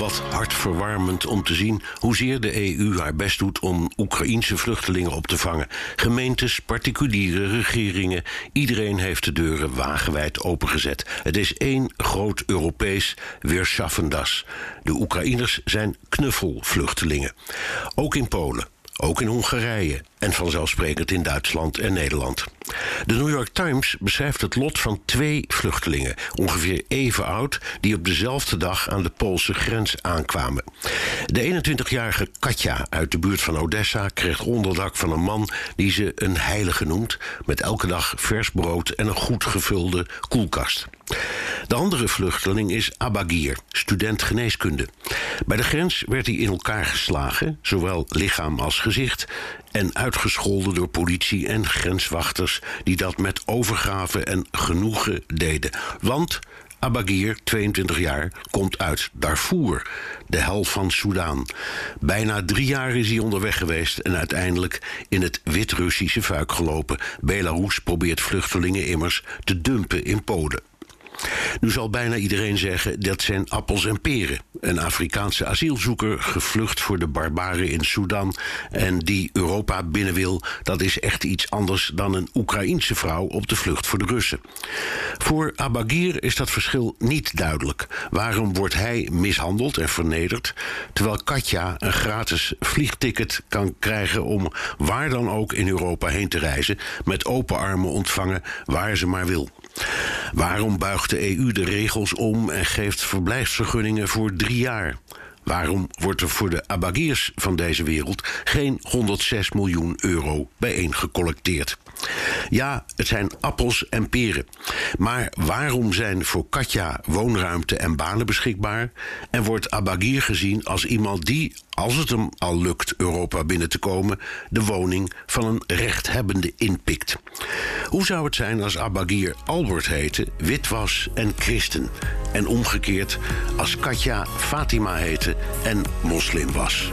Wat hartverwarmend om te zien hoezeer de EU haar best doet om Oekraïense vluchtelingen op te vangen. Gemeentes, particuliere regeringen, iedereen heeft de deuren wagenwijd opengezet. Het is één groot Europees weerschaffendas. De Oekraïners zijn knuffelvluchtelingen. Ook in Polen. Ook in Hongarije en vanzelfsprekend in Duitsland en Nederland. De New York Times beschrijft het lot van twee vluchtelingen, ongeveer even oud, die op dezelfde dag aan de Poolse grens aankwamen. De 21-jarige Katja uit de buurt van Odessa kreeg onderdak van een man die ze een heilige noemt, met elke dag vers brood en een goed gevulde koelkast. De andere vluchteling is Abagir, student geneeskunde. Bij de grens werd hij in elkaar geslagen, zowel lichaam als gezicht, en uitgescholden door politie en grenswachters die dat met overgave en genoegen deden. Want Abagir, 22 jaar, komt uit Darfur, de hel van Soudaan. Bijna drie jaar is hij onderweg geweest en uiteindelijk in het Wit-Russische vuik gelopen. Belarus probeert vluchtelingen immers te dumpen in Polen. Nu zal bijna iedereen zeggen dat zijn appels en peren. Een Afrikaanse asielzoeker gevlucht voor de barbaren in Sudan en die Europa binnen wil, dat is echt iets anders dan een Oekraïense vrouw op de vlucht voor de Russen. Voor Abagir is dat verschil niet duidelijk. Waarom wordt hij mishandeld en vernederd, terwijl Katja een gratis vliegticket kan krijgen om waar dan ook in Europa heen te reizen, met open armen ontvangen waar ze maar wil? Waarom buigt de EU de regels om en geeft verblijfsvergunningen voor drie jaar? Waarom wordt er voor de abagiers van deze wereld geen 106 miljoen euro bijeengecollecteerd? Ja, het zijn appels en peren. Maar waarom zijn voor Katja woonruimte en banen beschikbaar? En wordt Abagir gezien als iemand die, als het hem al lukt Europa binnen te komen, de woning van een rechthebbende inpikt? Hoe zou het zijn als Abagir Albert heette, wit was en christen? En omgekeerd als Katja Fatima heette en moslim was?